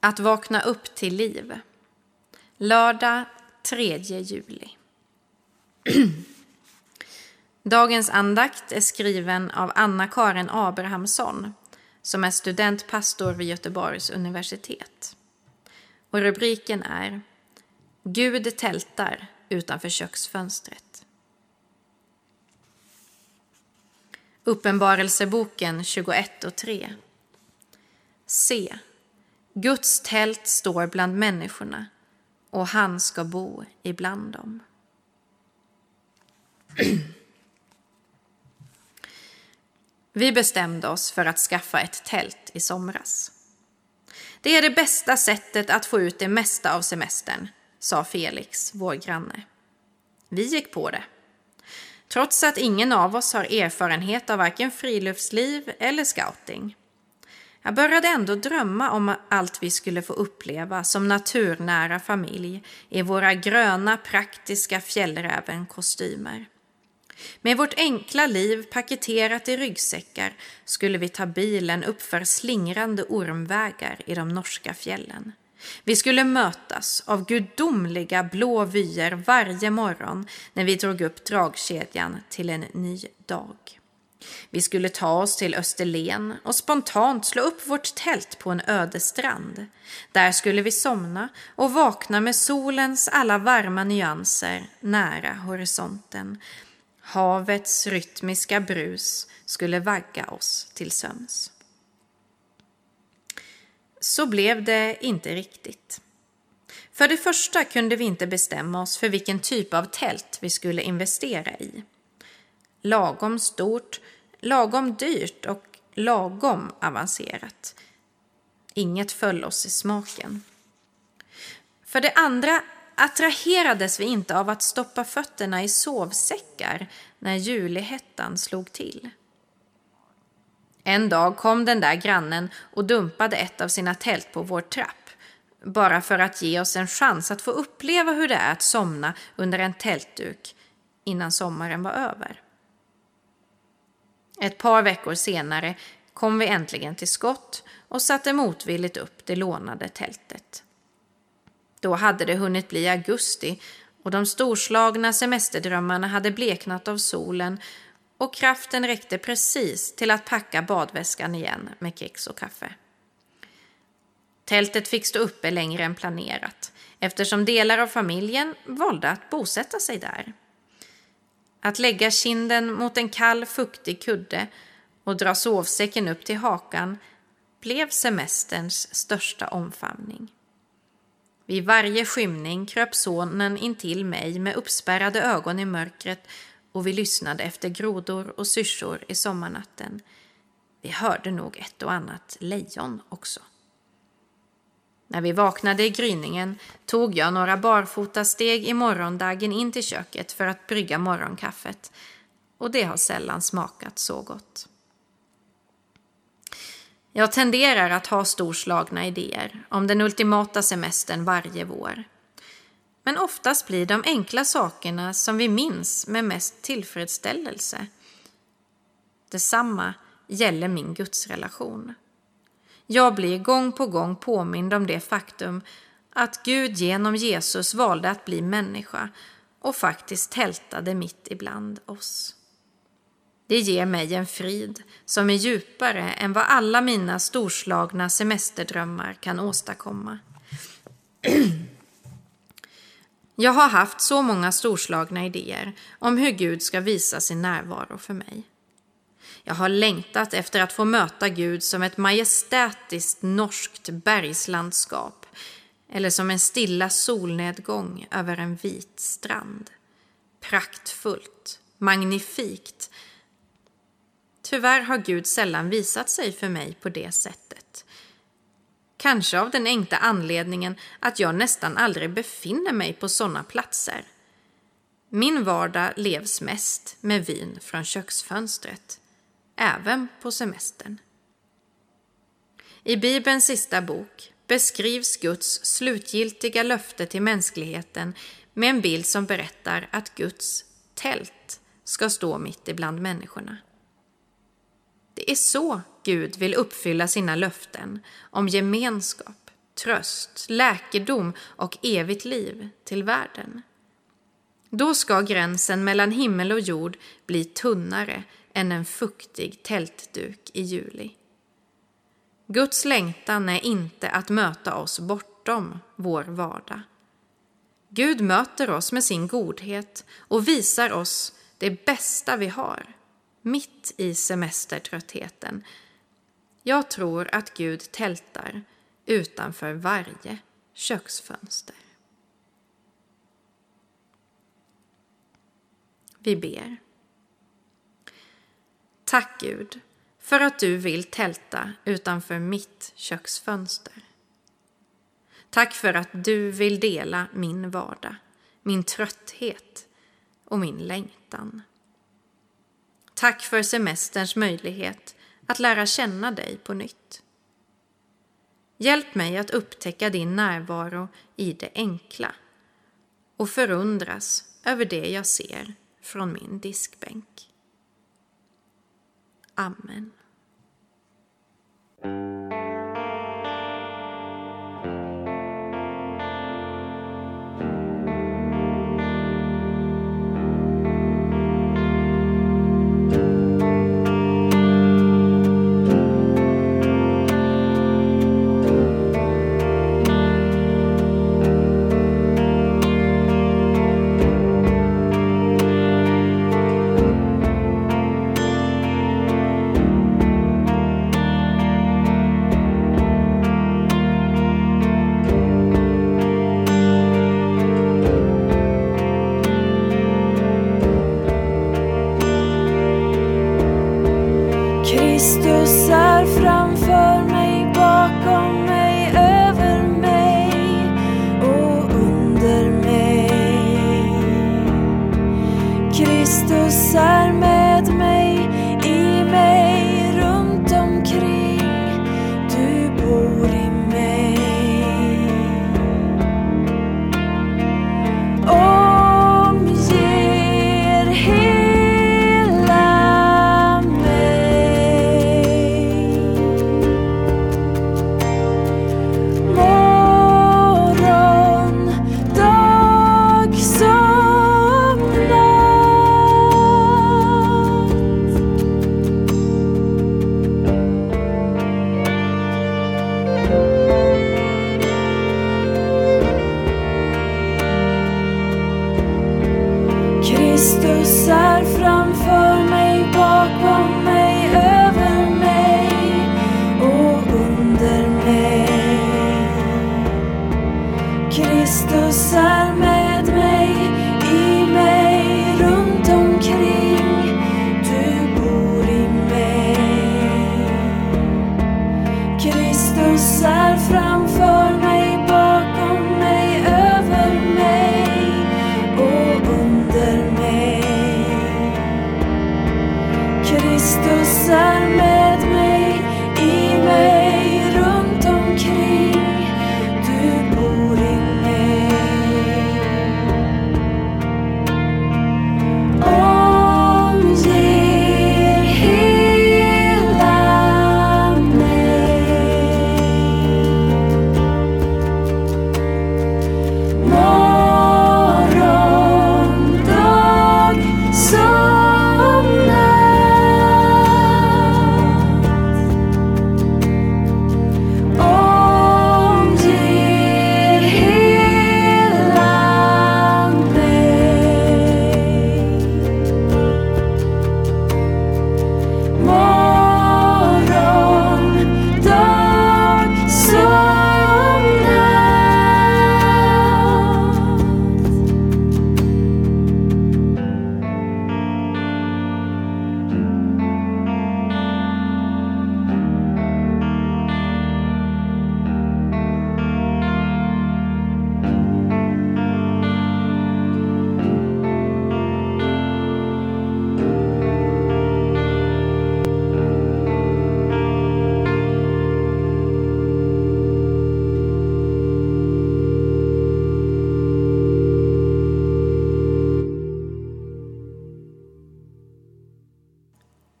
Att vakna upp till liv. Lördag 3 juli. Dagens andakt är skriven av Anna-Karin Abrahamsson som är studentpastor vid Göteborgs universitet. Och rubriken är Gud tältar utanför köksfönstret. Uppenbarelseboken 21 och 3. Se, Guds tält står bland människorna och han ska bo ibland dem. Vi bestämde oss för att skaffa ett tält i somras. Det är det bästa sättet att få ut det mesta av semestern, sa Felix, vår granne. Vi gick på det. Trots att ingen av oss har erfarenhet av varken friluftsliv eller scouting. Jag började ändå drömma om allt vi skulle få uppleva som naturnära familj i våra gröna praktiska fjällräven-kostymer. Med vårt enkla liv paketerat i ryggsäckar skulle vi ta bilen uppför slingrande ormvägar i de norska fjällen. Vi skulle mötas av gudomliga blå vyer varje morgon när vi drog upp dragkedjan till en ny dag. Vi skulle ta oss till Österlen och spontant slå upp vårt tält på en öde strand. Där skulle vi somna och vakna med solens alla varma nyanser nära horisonten Havets rytmiska brus skulle vagga oss till sömns. Så blev det inte riktigt. För det första kunde vi inte bestämma oss för vilken typ av tält vi skulle investera i. Lagom stort, lagom dyrt och lagom avancerat. Inget föll oss i smaken. För det andra attraherades vi inte av att stoppa fötterna i sovsäckar när julihettan slog till. En dag kom den där grannen och dumpade ett av sina tält på vår trapp bara för att ge oss en chans att få uppleva hur det är att somna under en tältduk innan sommaren var över. Ett par veckor senare kom vi äntligen till skott och satte motvilligt upp det lånade tältet. Då hade det hunnit bli augusti och de storslagna semesterdrömmarna hade bleknat av solen och kraften räckte precis till att packa badväskan igen med kex och kaffe. Tältet fick stå uppe längre än planerat eftersom delar av familjen valde att bosätta sig där. Att lägga kinden mot en kall, fuktig kudde och dra sovsäcken upp till hakan blev semesterns största omfamning. Vid varje skymning kröp sonen intill mig med uppspärrade ögon i mörkret och vi lyssnade efter grodor och syrsor i sommarnatten. Vi hörde nog ett och annat lejon också. När vi vaknade i gryningen tog jag några barfotasteg i morgondagen in till köket för att brygga morgonkaffet och det har sällan smakat så gott. Jag tenderar att ha storslagna idéer om den ultimata semestern varje vår. Men oftast blir de enkla sakerna som vi minns med mest tillfredsställelse. Detsamma gäller min gudsrelation. Jag blir gång på gång påmind om det faktum att Gud genom Jesus valde att bli människa och faktiskt tältade mitt ibland oss. Det ger mig en frid som är djupare än vad alla mina storslagna semesterdrömmar kan åstadkomma. Jag har haft så många storslagna idéer om hur Gud ska visa sin närvaro för mig. Jag har längtat efter att få möta Gud som ett majestätiskt norskt bergslandskap eller som en stilla solnedgång över en vit strand. Praktfullt, magnifikt Tyvärr har Gud sällan visat sig för mig på det sättet. Kanske av den enkla anledningen att jag nästan aldrig befinner mig på sådana platser. Min vardag levs mest med vin från köksfönstret, även på semestern. I Bibelns sista bok beskrivs Guds slutgiltiga löfte till mänskligheten med en bild som berättar att Guds tält ska stå mitt ibland människorna. Det är så Gud vill uppfylla sina löften om gemenskap, tröst, läkedom och evigt liv till världen. Då ska gränsen mellan himmel och jord bli tunnare än en fuktig tältduk i juli. Guds längtan är inte att möta oss bortom vår vardag. Gud möter oss med sin godhet och visar oss det bästa vi har, mitt i semestertröttheten. Jag tror att Gud tältar utanför varje köksfönster. Vi ber. Tack Gud för att du vill tälta utanför mitt köksfönster. Tack för att du vill dela min vardag, min trötthet och min längtan. Tack för semesterns möjlighet att lära känna dig på nytt. Hjälp mig att upptäcka din närvaro i det enkla och förundras över det jag ser från min diskbänk. Amen.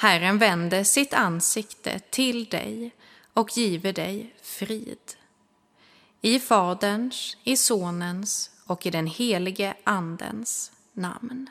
Herren vände sitt ansikte till dig och giver dig frid. I Faderns, i Sonens och i den helige Andens namn.